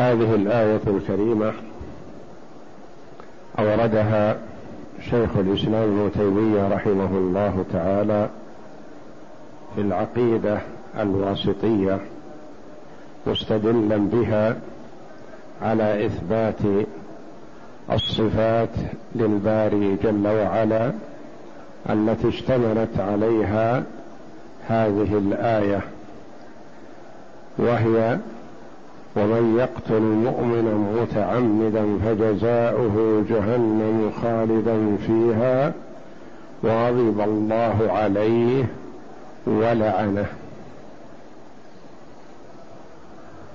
هذه الآية الكريمة أوردها شيخ الإسلام ابن تيمية رحمه الله تعالى في العقيدة الواسطية مستدلا بها على إثبات الصفات للباري جل وعلا التي اشتملت عليها هذه الآية وهي ومن يقتل مؤمنا متعمدا فجزاؤه جهنم خالدا فيها وغضب الله عليه ولعنه.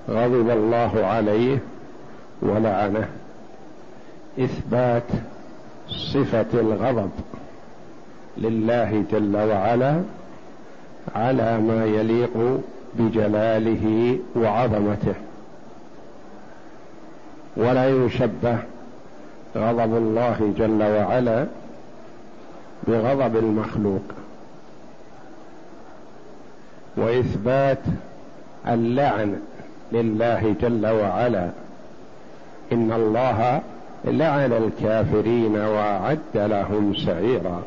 غضب الله عليه ولعنه. إثبات صفة الغضب لله جل وعلا على ما يليق بجلاله وعظمته. ولا يشبه غضب الله جل وعلا بغضب المخلوق. وإثبات اللعن لله جل وعلا. إن الله لعن الكافرين وأعد لهم سعيرا.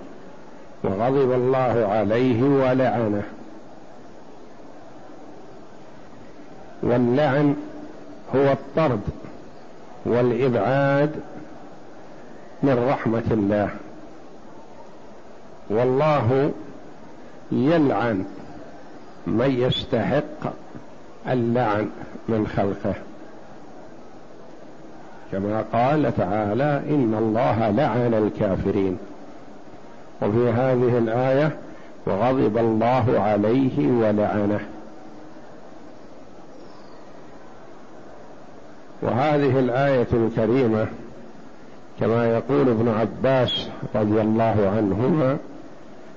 وغضب الله عليه ولعنه. واللعن هو الطرد. والإبعاد من رحمة الله. والله يلعن من يستحق اللعن من خلقه. كما قال تعالى إن الله لعن الكافرين. وفي هذه الآية وغضب الله عليه ولعنه. وهذه الآية الكريمة كما يقول ابن عباس رضي الله عنهما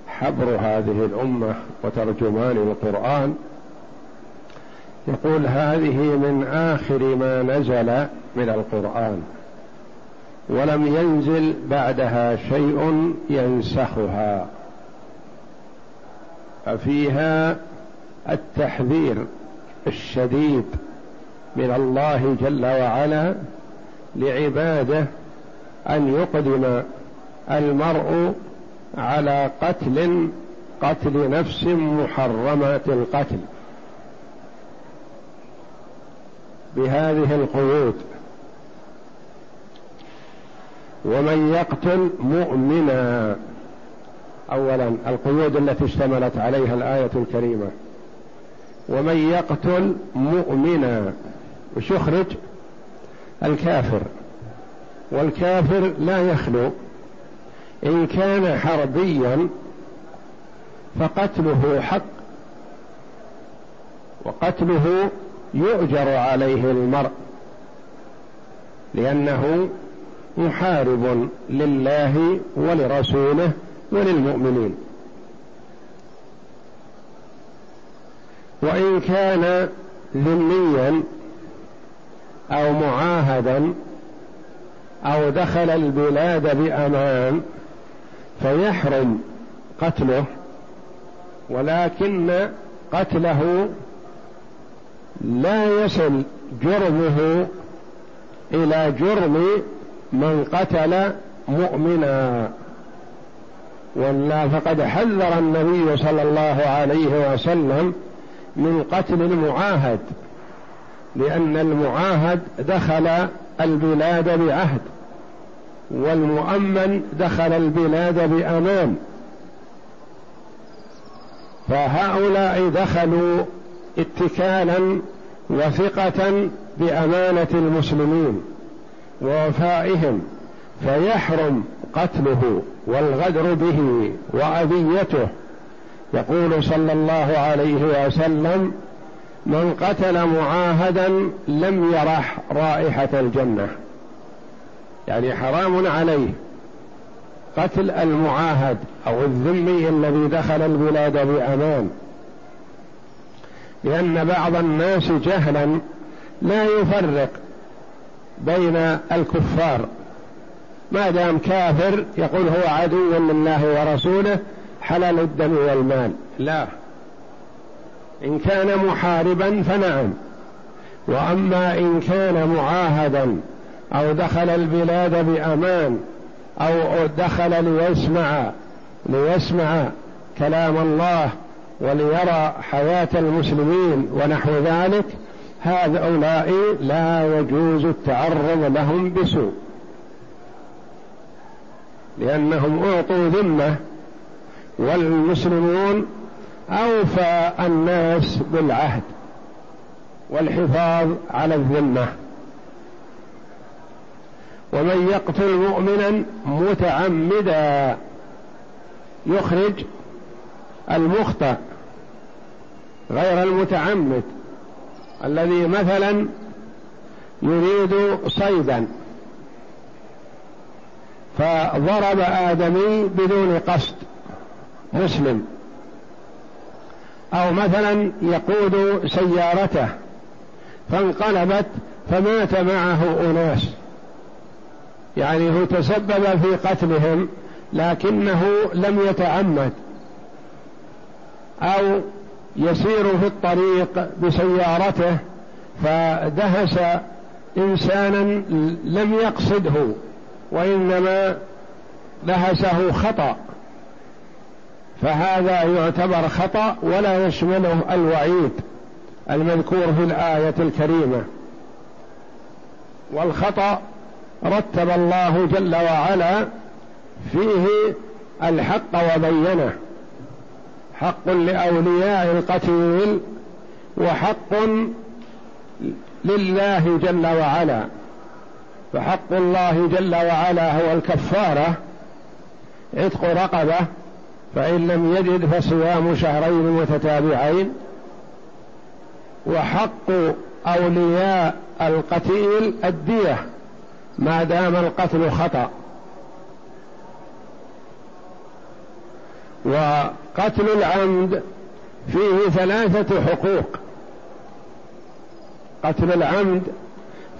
حبر هذه الأمة وترجمان القرآن يقول هذه من آخر ما نزل من القرآن ولم ينزل بعدها شيء ينسخها ففيها التحذير الشديد من الله جل وعلا لعباده أن يقدم المرء على قتل قتل نفس محرمات القتل. بهذه القيود. ومن يقتل مؤمنا. اولا القيود التي اشتملت عليها الآية الكريمة. ومن يقتل مؤمنا. وش يخرج؟ الكافر. والكافر لا يخلو. إن كان حربيا فقتله حق وقتله يؤجر عليه المرء لأنه محارب لله ولرسوله وللمؤمنين. وإن كان ذميا أو معاهدا أو دخل البلاد بأمان فيحرم قتله ولكن قتله لا يصل جرمه إلى جرم من قتل مؤمنا. ولا فقد حذر النبي صلى الله عليه وسلم من قتل المعاهد. لأن المعاهد دخل البلاد بعهد والمؤمن دخل البلاد بأمان. فهؤلاء دخلوا اتكالا وثقه بأمانة المسلمين ووفائهم فيحرم قتله والغدر به وأذيته. يقول صلى الله عليه وسلم من قتل معاهدا لم يرح رائحة الجنة. يعني حرام عليه قتل المعاهد أو الذمي الذي دخل البلاد بأمان. لأن بعض الناس جهلا لا يفرق بين الكفار. ما دام كافر يقول هو عدو لله ورسوله حلال الدم والمال. لا. إن كان محاربا فنعم. وأما إن كان معاهدا أو دخل البلاد بأمان أو دخل ليسمع ليسمع كلام الله وليرى حياة المسلمين ونحو ذلك هؤلاء لا يجوز التعرض لهم بسوء. لأنهم أعطوا ذمة والمسلمون أوفى الناس بالعهد والحفاظ على الذمة. ومن يقتل مؤمنا متعمدا يخرج المخطئ غير المتعمد الذي مثلا يريد صيدا. فضرب آدمي بدون قصد مسلم. أو مثلا يقود سيارته فانقلبت فمات معه أناس. يعني هو تسبب في قتلهم لكنه لم يتعمد. أو يسير في الطريق بسيارته فدهس إنسانا لم يقصده وإنما دهسه خطأ. فهذا يعتبر خطأ ولا يشمله الوعيد المذكور في الآية الكريمة. والخطأ رتب الله جل وعلا فيه الحق وبينه. حق لأولياء القتيل وحق لله جل وعلا. فحق الله جل وعلا هو الكفارة عتق رقبة فإن لم يجد فصيام شهرين متتابعين وحق أولياء القتيل الدية ما دام القتل خطأ. وقتل العمد فيه ثلاثة حقوق. قتل العمد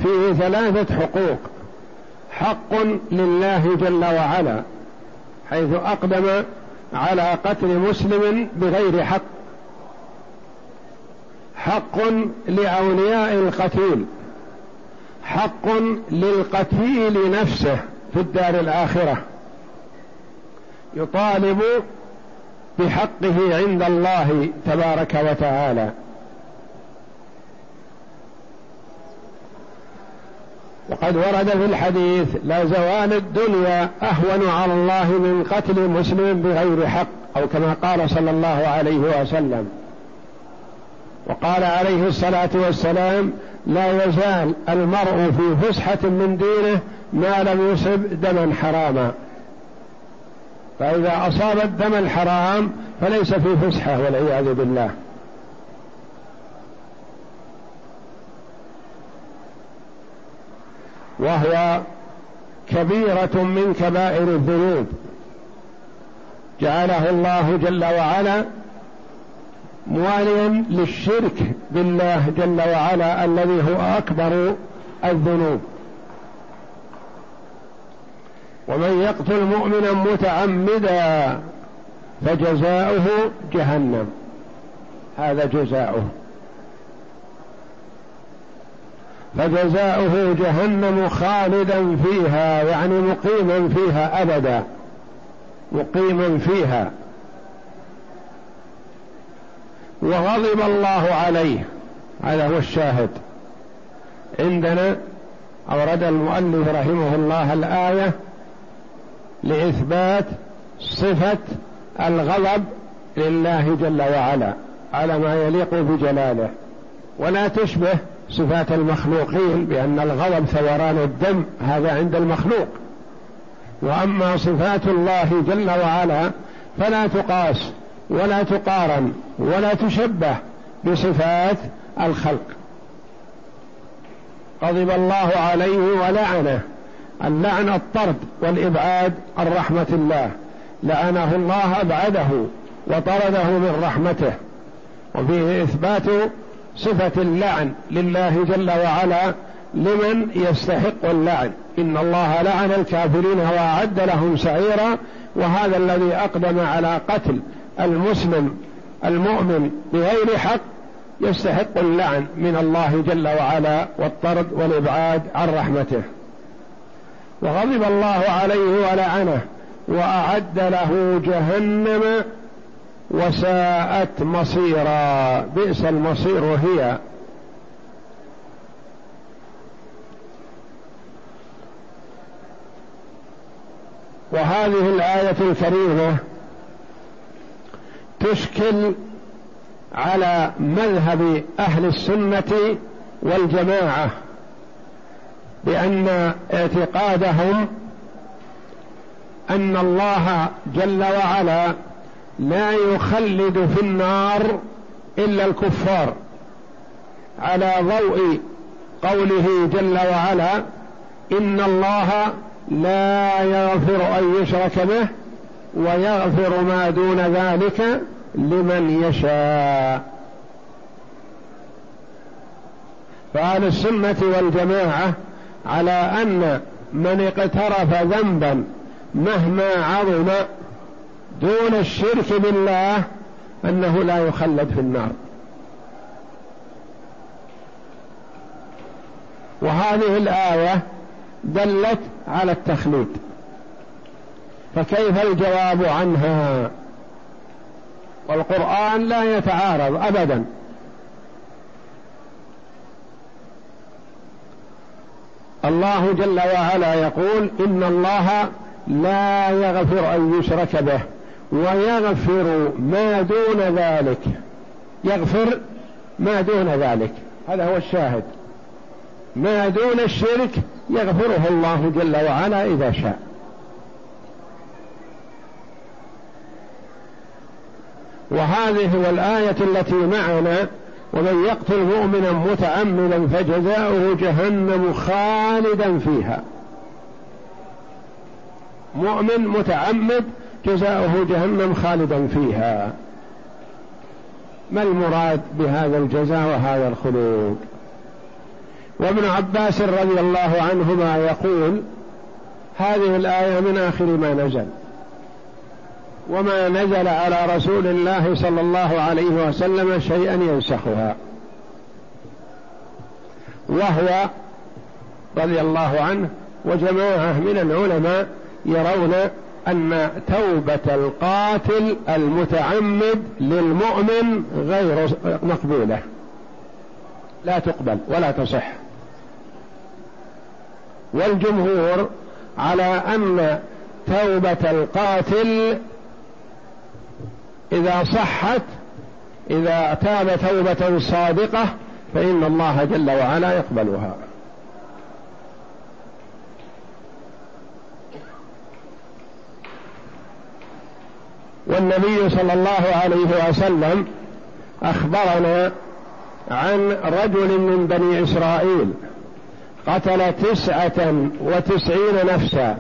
فيه ثلاثة حقوق. حق لله جل وعلا حيث أقدم على قتل مسلم بغير حق. حق لأولياء القتيل. حق للقتيل نفسه في الدار الآخرة. يطالب بحقه عند الله تبارك وتعالى. وقد ورد في الحديث لا زوال الدنيا أهون على الله من قتل مسلم بغير حق أو كما قال صلى الله عليه وسلم. وقال عليه الصلاة والسلام لا يزال المرء في فسحة من دينه ما لم يصب دما حراما. فإذا أصاب الدم الحرام فليس في فسحة والعياذ بالله. وهو كبيرة من كبائر الذنوب. جعله الله جل وعلا مواليا للشرك بالله جل وعلا الذي هو أكبر الذنوب. ومن يقتل مؤمنا متعمدا فجزاؤه جهنم. هذا جزاؤه. فجزاؤه جهنم خالدا فيها يعني مقيما فيها أبدا. مقيما فيها. وغضب الله عليه. هذا هو الشاهد. عندنا أورد المؤلف رحمه الله الآية لإثبات صفة الغضب لله جل وعلا على ما يليق بجلاله. ولا تشبه صفات المخلوقين بأن الغضب ثوران الدم هذا عند المخلوق. وأما صفات الله جل وعلا فلا تقاس ولا تقارن ولا تشبه بصفات الخلق. غضب الله عليه ولعنه اللعن الطرد والإبعاد عن رحمة الله. لعنه الله أبعده وطرده من رحمته. وفيه إثبات صفة اللعن لله جل وعلا لمن يستحق اللعن. إن الله لعن الكافرين وأعد لهم سعيرا وهذا الذي أقدم على قتل المسلم المؤمن بغير حق يستحق اللعن من الله جل وعلا والطرد والإبعاد عن رحمته. وغضب الله عليه ولعنه وأعد له جهنم وساءت مصيرا. بئس المصير هي. وهذه الآية الكريمة تشكل على مذهب أهل السنة والجماعة بأن اعتقادهم أن الله جل وعلا لا يخلد في النار إلا الكفار على ضوء قوله جل وعلا إن الله لا يغفر أن يشرك به ويغفر ما دون ذلك لمن يشاء. فأهل السنة والجماعة على أن من اقترف ذنبا مهما عظم دون الشرك بالله أنه لا يخلد في النار. وهذه الآية دلت على التخليد. فكيف الجواب عنها؟ والقرآن لا يتعارض أبدا. الله جل وعلا يقول إن الله لا يغفر أن يشرك به. ويغفر ما دون ذلك. يغفر ما دون ذلك. هذا هو الشاهد. ما دون الشرك يغفره الله جل وعلا إذا شاء. وهذه هو الآية التي معنا ومن يقتل مؤمنا متعمدا فجزاؤه جهنم خالدا فيها. مؤمن متعمد جزاؤه جهنم خالدا فيها. ما المراد بهذا الجزاء وهذا الخلود؟ وابن عباس رضي الله عنهما يقول هذه الآية من آخر ما نزل. وما نزل على رسول الله صلى الله عليه وسلم شيئا ينسخها. وهو رضي الله عنه وجماعة من العلماء يرون أن توبة القاتل المتعمد للمؤمن غير مقبولة. لا تقبل ولا تصح. والجمهور على أن توبة القاتل إذا صحت إذا تاب توبة صادقة فإن الله جل وعلا يقبلها. والنبي صلى الله عليه وسلم أخبرنا عن رجل من بني إسرائيل قتل تسعة وتسعين نفسا.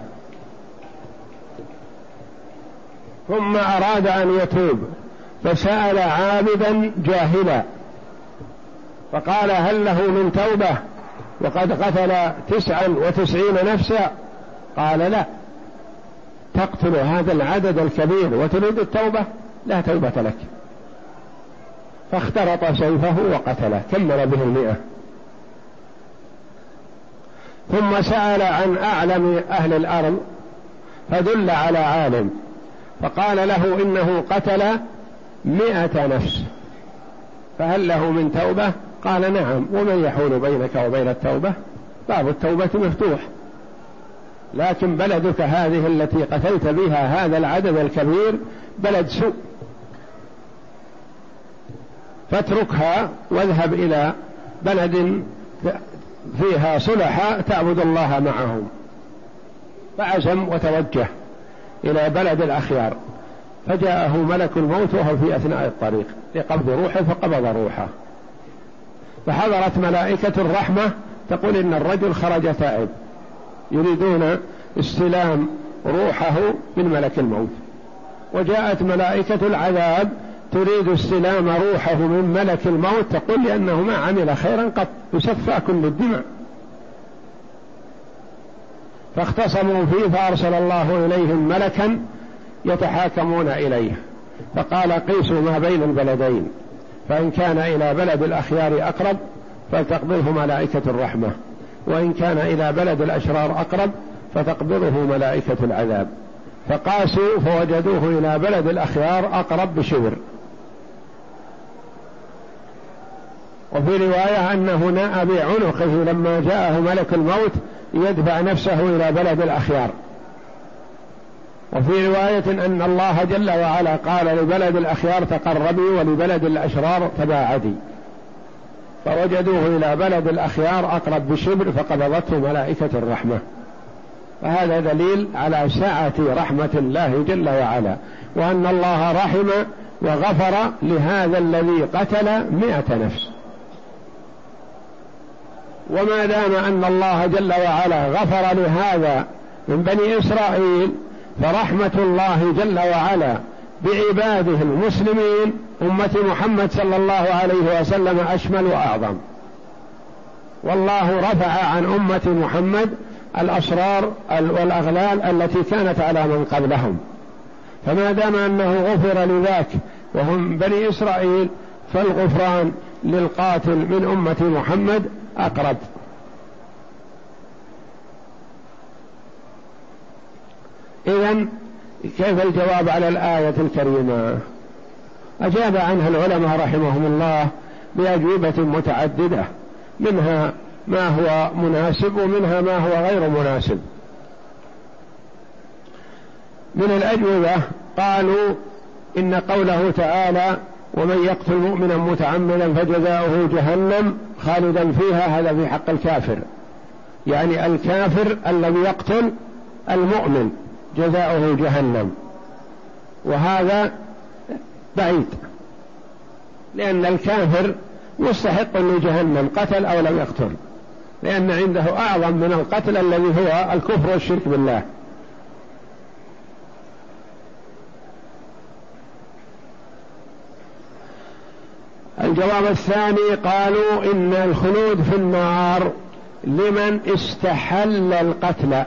ثم أراد أن يتوب فسأل عابدا جاهلا فقال هل له من توبة؟ وقد قتل تسعا وتسعين نفسا؟ قال لا. تقتل هذا العدد الكبير وتريد التوبة؟ لا توبة لك. فاخترط سيفه وقتله كمل به المئة. ثم سأل عن أعلم أهل الأرض فدل على عالم. فقال له إنه قتل مئة نفس. فهل له من توبة؟ قال نعم. ومن يحول بينك وبين التوبة؟ باب التوبة مفتوح. لكن بلدك هذه التي قتلت بها هذا العدد الكبير بلد سوء. فاتركها واذهب إلى بلد فيها صلحاء تعبد الله معهم. فعزم وتوجه إلى بلد الأخيار. فجاءه ملك الموت وهو في أثناء الطريق لقبض روحه فقبض روحه. فحضرت ملائكة الرحمة تقول إن الرجل خرج تائب. يريدون استلام روحه من ملك الموت. وجاءت ملائكة العذاب تريد استلام روحه من ملك الموت تقول لأنه ما عمل خيرا قط يسفى كل الدماء. فاختصموا فيه فأرسل الله إليهم ملكا يتحاكمون إليه. فقال قيسوا ما بين البلدين فإن كان إلى بلد الأخيار أقرب فلتقبضه ملائكة الرحمة. وإن كان إلى بلد الأشرار أقرب فتقبضه ملائكة العذاب. فقاسوا فوجدوه إلى بلد الأخيار أقرب بشبر. وفي رواية أنه ناء بعنقه لما جاءه ملك الموت يدفع نفسه إلى بلد الأخيار. وفي رواية أن الله جل وعلا قال لبلد الأخيار تقربي ولبلد الأشرار تباعدي. فوجدوه إلى بلد الأخيار أقرب بشبر فقبضته ملائكة الرحمة. فهذا دليل على سعة رحمة الله جل وعلا وأن الله رحم وغفر لهذا الذي قتل مئة نفس. وما دام أن الله جل وعلا غفر لهذا من بني إسرائيل فرحمة الله جل وعلا بعباده المسلمين أمة محمد صلى الله عليه وسلم أشمل وأعظم. والله رفع عن أمة محمد الأسرار والأغلال التي كانت على من قبلهم. فما دام أنه غفر لذاك وهم بني إسرائيل فالغفران للقاتل من أمة محمد أقرب. إذا كيف الجواب على الآية الكريمة؟ أجاب عنها العلماء رحمهم الله بأجوبة متعددة منها ما هو مناسب ومنها ما هو غير مناسب. من الأجوبة قالوا إن قوله تعالى ومن يقتل مؤمنا متعمدا فجزاؤه جهنم خالدا فيها هذا في حق الكافر. يعني الكافر الذي يقتل المؤمن. جزاؤه جهنم. وهذا بعيد لأن الكافر مستحق لجهنم قتل أو لم يقتل. لأن عنده أعظم من القتل الذي هو الكفر والشرك بالله. الجواب الثاني قالوا إن الخلود في النار لمن استحل القتل.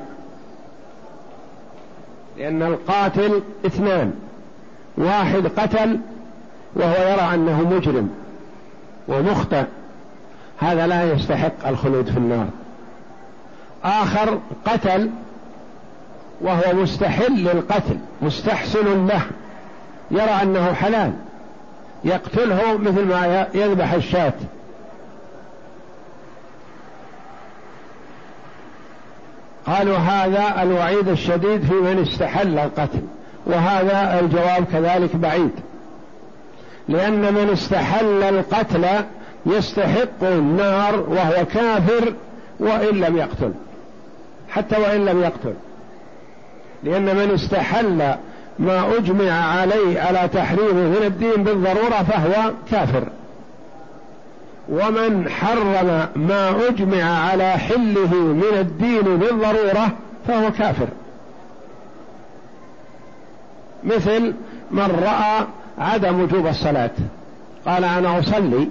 لأن القاتل اثنان. واحد قتل وهو يرى أنه مجرم ومخطئ. هذا لا يستحق الخلود في النار. آخر قتل وهو مستحل للقتل مستحسن له. يرى أنه حلال. يقتله مثل ما يذبح الشاة. قالوا هذا الوعيد الشديد في من استحل القتل وهذا الجواب كذلك بعيد. لأن من استحل القتل يستحق النار وهو كافر وإن لم يقتل. حتى وإن لم يقتل. لأن من استحل ما أجمع عليه على تحريمه من الدين بالضرورة فهو كافر. ومن حرم ما أجمع على حله من الدين بالضرورة فهو كافر. مثل من رأى عدم وجوب الصلاة. قال أنا أصلي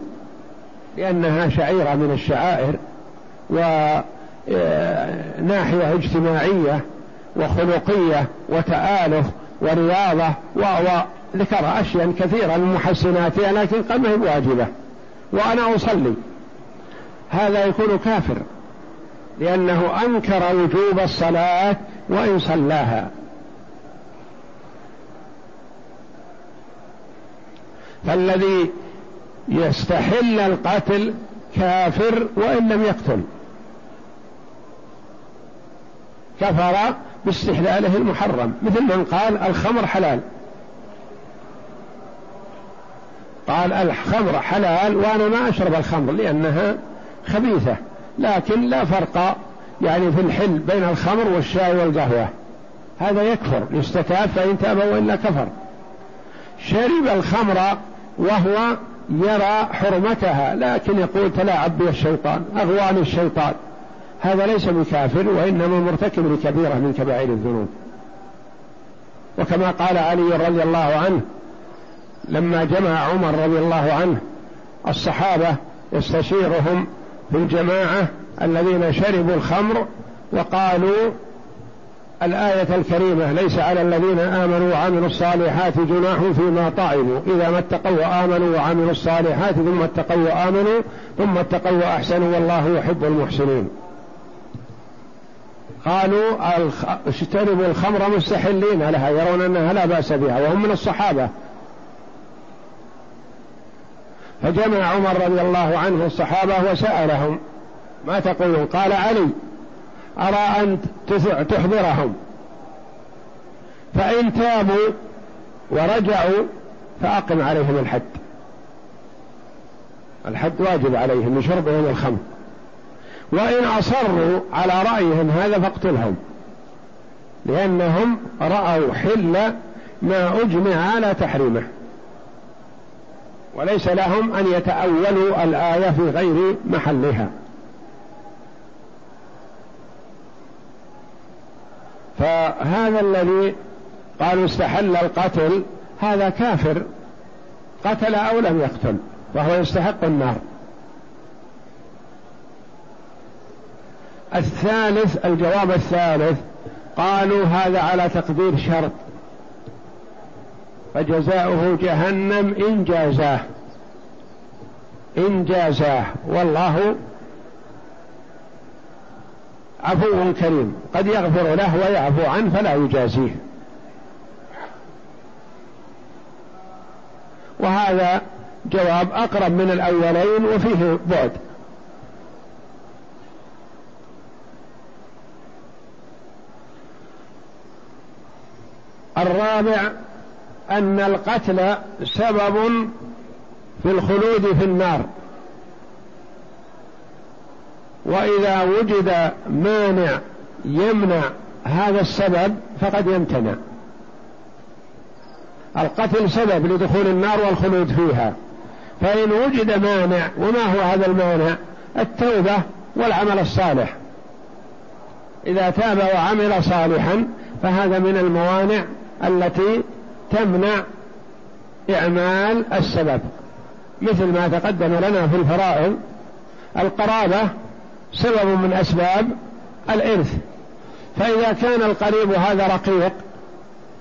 لأنها شعيرة من الشعائر وناحية اجتماعية وخلقية وتآلف ورياضة وذكر أشياء كثيرة من محسناتها لكن قد ما هي واجبة وأنا أصلي. هذا يكون كافر لأنه أنكر وجوب الصلاة وإن صلاها. فالذي يستحل القتل كافر وإن لم يقتل. كفر باستحلاله المحرم مثل من قال الخمر حلال. قال الخمر حلال وأنا ما أشرب الخمر لأنها خبيثة لكن لا فرق يعني في الحل بين الخمر والشاي والقهوة. هذا يكفر يستتاب فإن تاب وإلا كفر. شرب الخمر وهو يرى حرمتها لكن يقول تلاعب بي الشيطان أغواني الشيطان. هذا ليس بكافر وإنما مرتكب لكبيرة من كبائر الذنوب. وكما قال علي رضي الله عنه لما جمع عمر رضي الله عنه الصحابة يستشيرهم في الجماعة الذين شربوا الخمر وقالوا الآية الكريمة ليس على الذين آمنوا وعملوا الصالحات جناح فيما طعموا. إذا ما اتقوا وآمنوا وعملوا الصالحات ثم اتقوا وآمنوا ثم اتقوا وأحسنوا والله يحب المحسنين. قالوا اشتربوا الخمر مستحلين. لها يرون أنها لا بأس بها وهم من الصحابة. فجمع عمر رضي الله عنه الصحابة وسألهم ما تقولون؟ قال علي أرى أن تحضرهم. فإن تابوا ورجعوا فأقم عليهم الحد. الحد واجب عليهم لشربهم الخمر. وإن أصروا على رأيهم هذا فاقتلهم لأنهم رأوا حل ما أجمع على تحريمه. وليس لهم أن يتأولوا الآية في غير محلها. فهذا الذي قالوا استحل القتل هذا كافر. قتل أو لم يقتل وهو يستحق النار. الثالث الجواب الثالث قالوا هذا على تقدير شرط. فجزاؤه جهنم إن جازاه. إن جازاه. والله عفو كريم. قد يغفر له ويعفو عنه فلا يجازيه. وهذا جواب أقرب من الأولين وفيه بعد. الرابع أن القتل سبب في الخلود في النار. وإذا وجد مانع يمنع هذا السبب فقد يمتنع. القتل سبب لدخول النار والخلود فيها. فإن وجد مانع وما هو هذا المانع؟ التوبة والعمل الصالح. إذا تاب وعمل صالحا فهذا من الموانع التي تمنع إعمال السبب مثل ما تقدم لنا في الفرائض القرابة سبب من أسباب الإرث. فإذا كان القريب هذا رقيق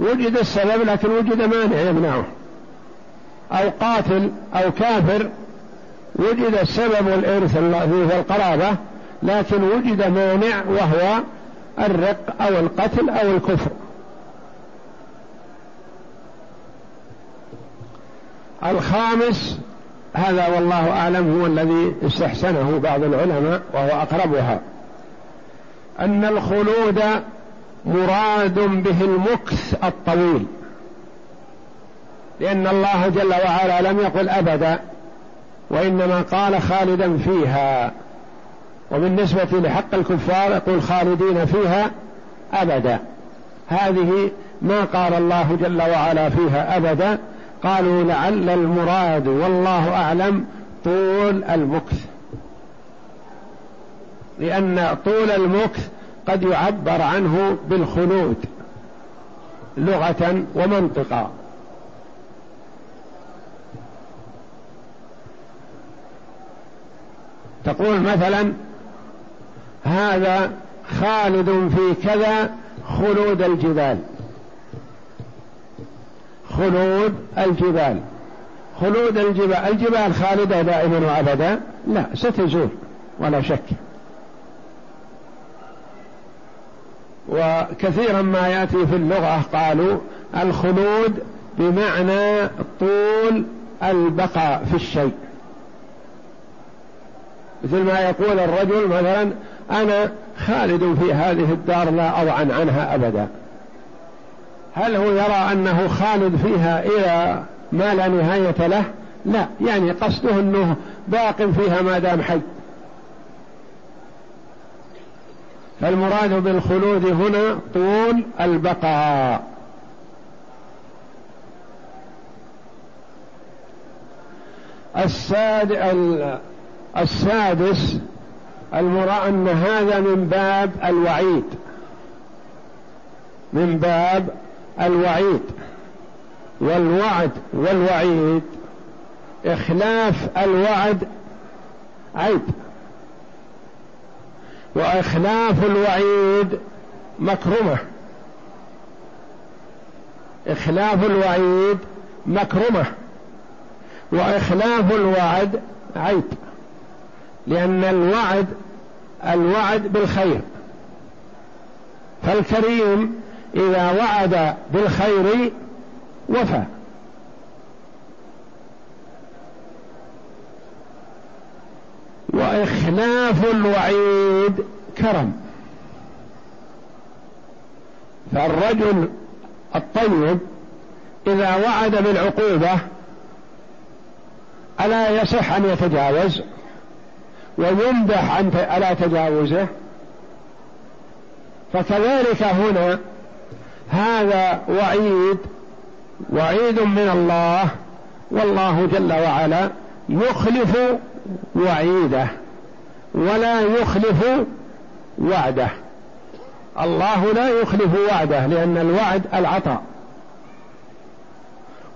وجد السبب لكن وجد مانع يمنعه. أو قاتل أو كافر وجد السبب الإرث في القرابة لكن وجد مانع وهو الرق أو القتل أو الكفر. الخامس هذا والله أعلم هو الذي استحسنه بعض العلماء وهو أقربها. أن الخلود مراد به المكث الطويل. لأن الله جل وعلا لم يقل أبدا وإنما قال خالدا فيها. وبالنسبة لحق الكفار يقول خالدين فيها أبدا. هذه ما قال الله جل وعلا فيها أبدا. قالوا لعل المراد والله أعلم طول المكث. لأن طول المكث قد يعبر عنه بالخلود لغة ومنطقا. تقول مثلا هذا خالد في كذا خلود الجبال. خلود الجبال. خلود الجبال الجبال خالدة دائما وأبدا؟ لا ستزول ولا شك. وكثيرا ما يأتي في اللغة قالوا الخلود بمعنى طول البقاء في الشيء. مثل ما يقول الرجل مثلا أنا خالد في هذه الدار لا أضعن عنها أبدا. هل هو يرى أنه خالد فيها إلى ما لا نهاية له؟ لا يعني قصده أنه باق فيها ما دام حي. فالمراد بالخلود هنا طول البقاء. الساد السادس المراد أن هذا من باب الوعيد. من باب الوعيد والوعد والوعيد. إخلاف الوعد عيب. وإخلاف الوعيد مكرمة. إخلاف الوعيد مكرمة. وإخلاف الوعد عيب. لأن الوعد الوعد بالخير. فالكريم إذا وعد بالخير وفى. وإخلاف الوعيد كرم. فالرجل الطيب إذا وعد بالعقوبة ألا يصح أن يتجاوز؟ ويمدح على تجاوزه؟ فكذلك هنا هذا وعيد وعيد من الله والله جل وعلا يخلف وعيده ولا يخلف وعده. الله لا يخلف وعده لأن الوعد العطاء.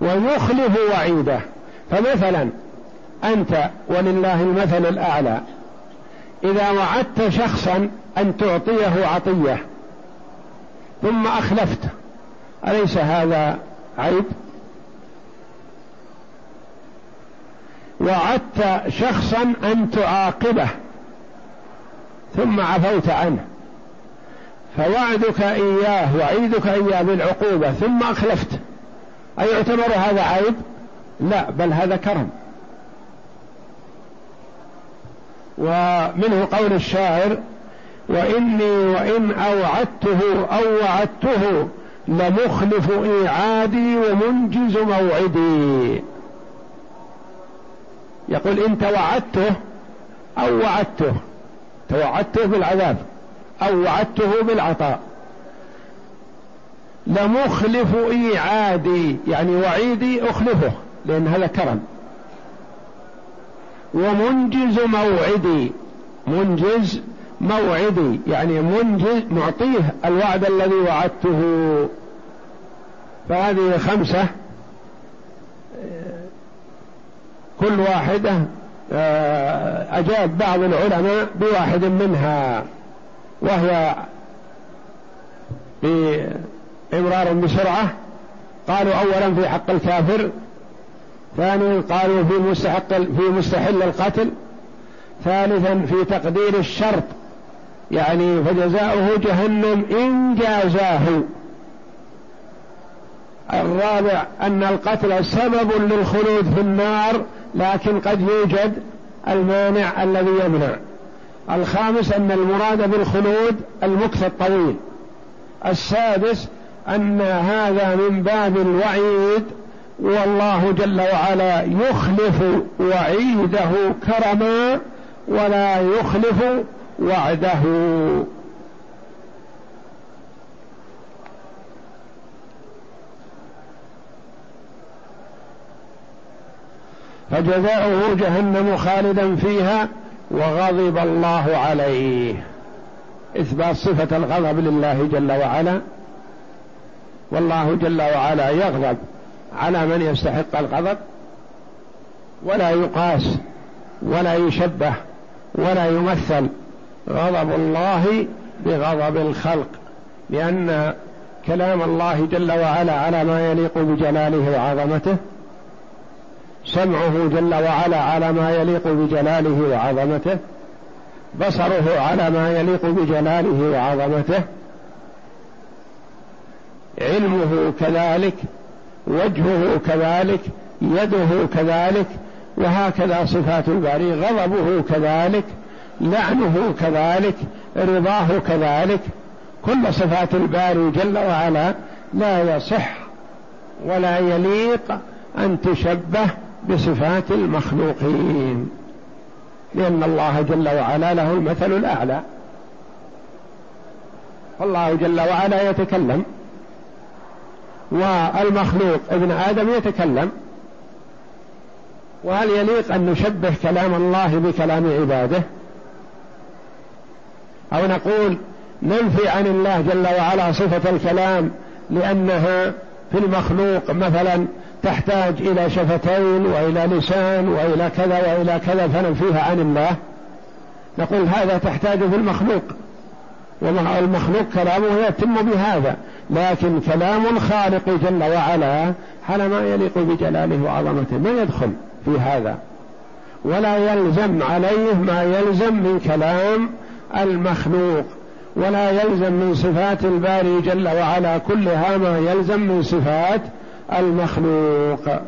ويخلف وعيده. فمثلا أنت ولله المثل الأعلى. إذا وعدت شخصا أن تعطيه عطية ثم أخلفت أليس هذا عيب؟ وعدت شخصا أن تعاقبه ثم عفوت عنه فوعدك إياه وعيدك إياه بالعقوبة ثم أخلفت أيعتبر هذا عيب؟ لا بل هذا كرم ومنه قول الشاعر وإني وإن أوعدته أو وعدته لمخلف إيعادي ومنجز موعدي. يقول إن توعدته أو وعدته. توعدته بالعذاب أو وعدته بالعطاء. لمخلف إيعادي يعني وعيدي أخلفه لأن هذا كرم. ومنجز موعدي. منجز موعدي يعني منجز معطيه الوعد الذي وعدته. فهذه خمسة. كل واحدة آه، أجاب بعض العلماء بواحد منها وهي بإمرار بسرعة. قالوا أولا في حق الكافر ثانيا قالوا في مستحق في مستحل القتل ثالثا في تقدير الشرط. يعني فجزاؤه جهنم إن جازاه. الرابع أن القتل سبب للخلود في النار لكن قد يوجد المانع الذي يمنع. الخامس أن المراد بالخلود المكث الطويل. السادس أن هذا من باب الوعيد والله جل وعلا يخلف وعيده كرما ولا يخلف وعده. فجزاؤه جهنم خالدا فيها وغضب الله عليه. إثبات صفة الغضب لله جل وعلا. والله جل وعلا يغضب على من يستحق الغضب. ولا يقاس ولا يشبه ولا يمثل. غضب الله بغضب الخلق لأن كلام الله جل وعلا على ما يليق بجلاله وعظمته سمعه جل وعلا على ما يليق بجلاله وعظمته بصره على ما يليق بجلاله وعظمته علمه كذلك وجهه كذلك يده كذلك وهكذا صفات الباري غضبه كذلك لعنه كذلك رضاه كذلك. كل صفات الباري جل وعلا لا يصح ولا يليق أن تشبه بصفات المخلوقين لأن الله جل وعلا له المثل الأعلى. فالله جل وعلا يتكلم والمخلوق ابن آدم يتكلم. وهل يليق أن نشبه كلام الله بكلام عباده؟ أو نقول ننفي عن الله جل وعلا صفة الكلام لأنها في المخلوق مثلا تحتاج إلى شفتين وإلى لسان وإلى كذا وإلى كذا فننفيها عن الله. نقول هذا تحتاج في المخلوق. والمخلوق كلامه يتم بهذا. لكن كلام الخالق جل وعلا على ما يليق بجلاله وعظمته ما يدخل في هذا. ولا يلزم عليه ما يلزم من كلام المخلوق ولا يلزم من صفات الباري جل وعلا كلها ما يلزم من صفات المخلوق.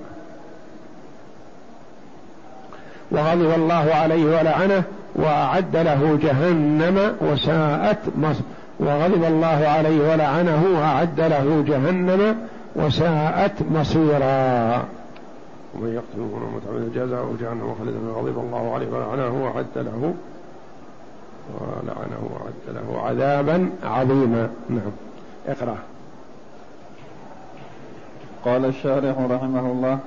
وغضب الله عليه ولعنه وأعد له جهنم وساءت مصر وغضب الله عليه ولعنه وأعد له جهنم وساءت مصيرا. ومن يقتل مؤمنا متعمدا جزاؤه جهنم خالدا غضب الله عليه ولعنه وأعد له ولعنه وأعد له عذابا عظيما. نعم. اقرأ. قال الشارح رحمه الله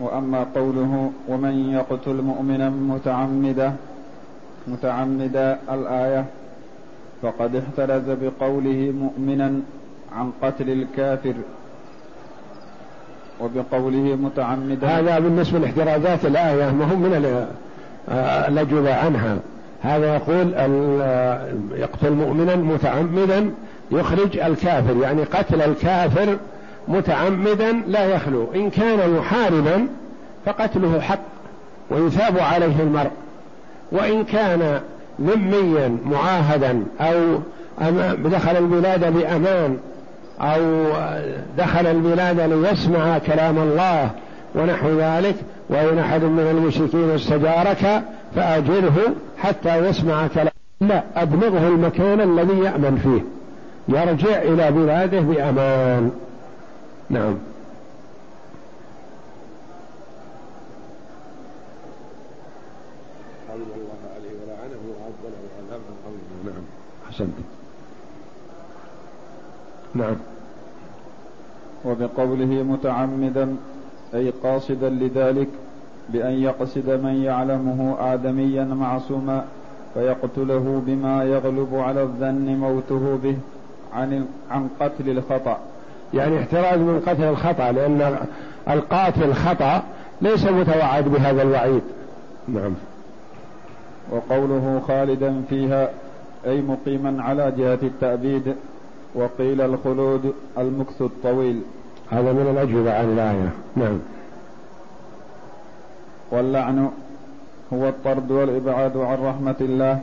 وأما قوله ومن يقتل مؤمنا متعمدا متعمدا الآية فقد احترز بقوله مؤمنا عن قتل الكافر وبقوله متعمدا. هذا بالنسبة لاحترازات الآية ما هم من الأجوبة عنها. هذا يقول يقتل مؤمنا متعمدا يخرج الكافر يعني قتل الكافر متعمدا لا يخلو. إن كان محاربا فقتله حق ويثاب عليه المرء. وإن كان ذميا معاهدا أو دخل البلاد بأمان أو دخل البلاد ليسمع كلام الله ونحو ذلك وإن أحد من المشركين استجارك فأجره حتى يسمع كلام. لا أبلغه المكان الذي يأمن فيه. يرجع إلى بلاده بأمان. نعم. نعم نعم. وبقوله متعمدا أي قاصدا لذلك بأن يقصد من يعلمه ادميا معصوما فيقتله بما يغلب على الظن موته به عن عن قتل الخطأ. يعني احتراز من قتل الخطأ لأن القاتل خطأ ليس متوعد بهذا الوعيد. نعم. وقوله خالدا فيها أي مقيما على جهة التأبيد وقيل الخلود المكث الطويل. هذا من الأجوبة عن الآية. نعم. واللعن هو الطرد والإبعاد عن رحمة الله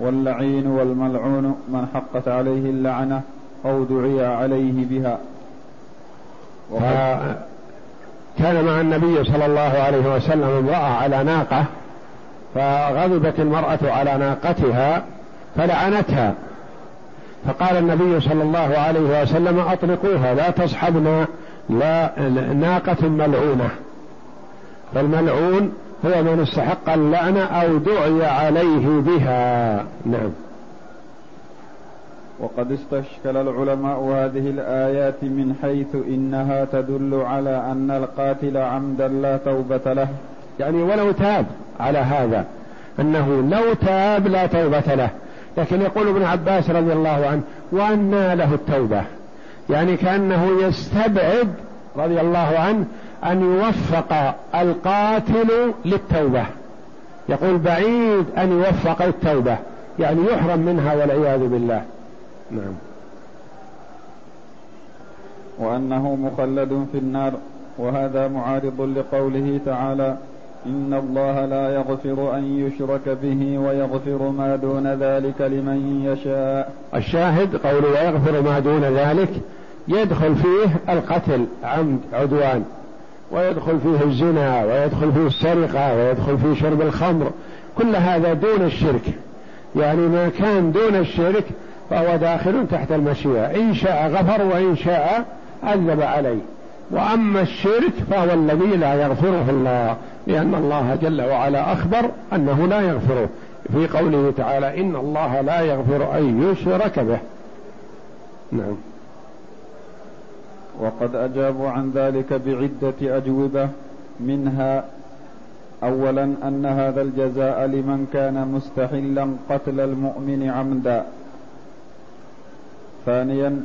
واللعين والملعون من حقت عليه اللعنة أو دعي عليه بها. كان مع النبي صلى الله عليه وسلم امرأة على ناقة فغضبت المرأة على ناقتها فلعنتها. فقال النبي صلى الله عليه وسلم أطلقوها لا تصحبنا لا ناقة ملعونة. فالملعون هو من استحق اللعنة أو دعي عليه بها. نعم. وقد استشكل العلماء هذه الآيات من حيث إنها تدل على أن القاتل عمدا لا توبة له. يعني ولو تاب على هذا أنه لو تاب لا توبة له. لكن يقول ابن عباس رضي الله عنه وأنى له التوبة. يعني كأنه يستبعد رضي الله عنه أن يوفق القاتل للتوبة. يقول بعيد أن يوفق التوبة يعني يحرم منها والعياذ بالله. نعم. وأنه مخلد في النار وهذا معارض لقوله تعالى إن الله لا يغفر أن يشرك به ويغفر ما دون ذلك لمن يشاء. الشاهد قول ويغفر ما دون ذلك يدخل فيه القتل عمد عدوان. ويدخل فيه الزنا ويدخل فيه السرقة ويدخل فيه شرب الخمر. كل هذا دون الشرك. يعني ما كان دون الشرك فهو داخل تحت المشيئة. إن شاء غفر وإن شاء عذب عليه. وأما الشرك فهو الذي لا يغفره الله لأن الله جل وعلا أخبر أنه لا يغفره. في قوله تعالى إن الله لا يغفر أن يشرك به. نعم. وقد أجابوا عن ذلك بعدة أجوبة منها أولا أن هذا الجزاء لمن كان مستحلا قتل المؤمن عمدا. ثانيا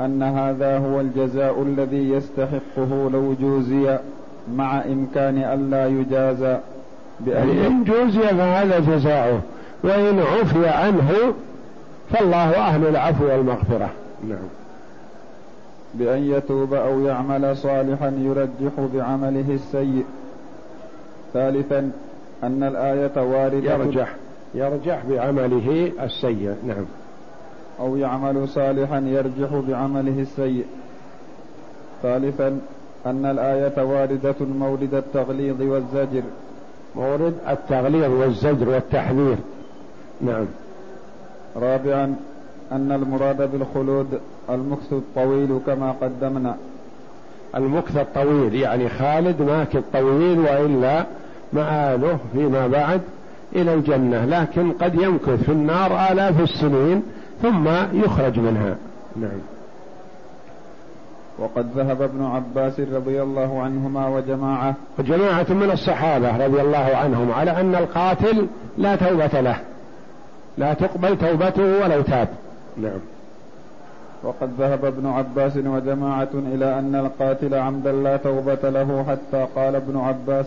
أن هذا هو الجزاء الذي يستحقه لو جوزي مع إمكان ألا يجازى يعني إن جوزي فهذا جزاؤه وإن عفي عنه فالله أهل العفو والمغفرة. نعم. بأن يتوب أو يعمل صالحا يرجح بعمله السيء. ثالثا أن الآية واردة. يرجح يرجح بعمله السيء نعم. أو يعمل صالحا يرجح بعمله السيء. ثالثا أن الآية واردة مورد التغليظ والزجر. مورد التغليظ والزجر والتحذير. نعم. رابعا أن المراد بالخلود المكث الطويل كما قدمنا. المكث الطويل يعني خالد ماكث طويل وإلا مآله فيما بعد إلى الجنة لكن قد يمكث في النار آلاف السنين ثم يخرج منها. نعم. وقد ذهب ابن عباس رضي الله عنهما وجماعة. وجماعة من الصحابة رضي الله عنهم على أن القاتل لا توبة له. لا تقبل توبته ولو تاب. نعم. وقد ذهب ابن عباس وجماعة إلى أن القاتل عمدا لا توبة له حتى قال ابن عباس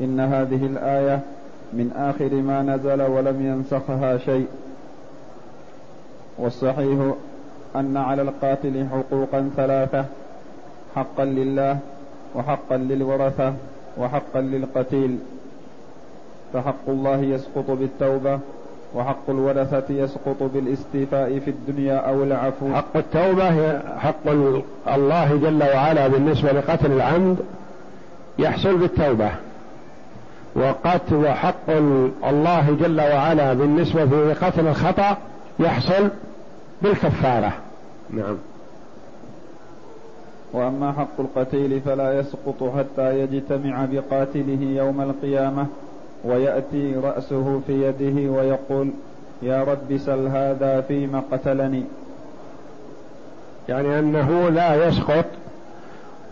إن هذه الآية من آخر ما نزل ولم ينسخها شيء. والصحيح أن على القاتل حقوقا ثلاثة حقا لله وحقا للورثة وحقا للقتيل. فحق الله يسقط بالتوبة وحق الورثة يسقط بالاستيفاء في الدنيا أو العفو. حق التوبة حق الله جل وعلا بالنسبة لقتل العمد يحصل بالتوبة. وقتل وحق الله جل وعلا بالنسبة لقتل الخطأ يحصل بالكفارة. نعم. وأما حق القتيل فلا يسقط حتى يجتمع بقاتله يوم القيامة. ويأتي رأسه في يده ويقول يا رب سل هذا فيما قتلني. يعني أنه لا يسقط.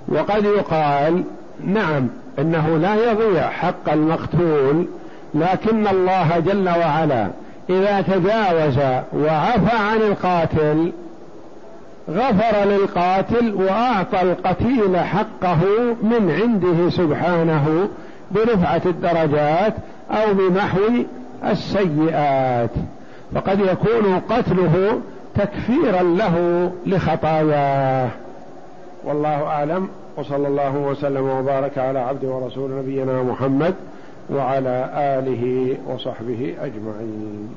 وقد يقال نعم إنه لا يضيع حق المقتول لكن الله جل وعلا إذا تجاوز وعفى عن القاتل غفر للقاتل وأعطى القتيل حقه من عنده سبحانه برفعة الدرجات أو بمحو السيئات فقد يكون قتله تكفيرا له لخطاياه. والله أعلم وصلى الله وسلم وبارك على عبد ورسول نبينا محمد وعلى آله وصحبه أجمعين.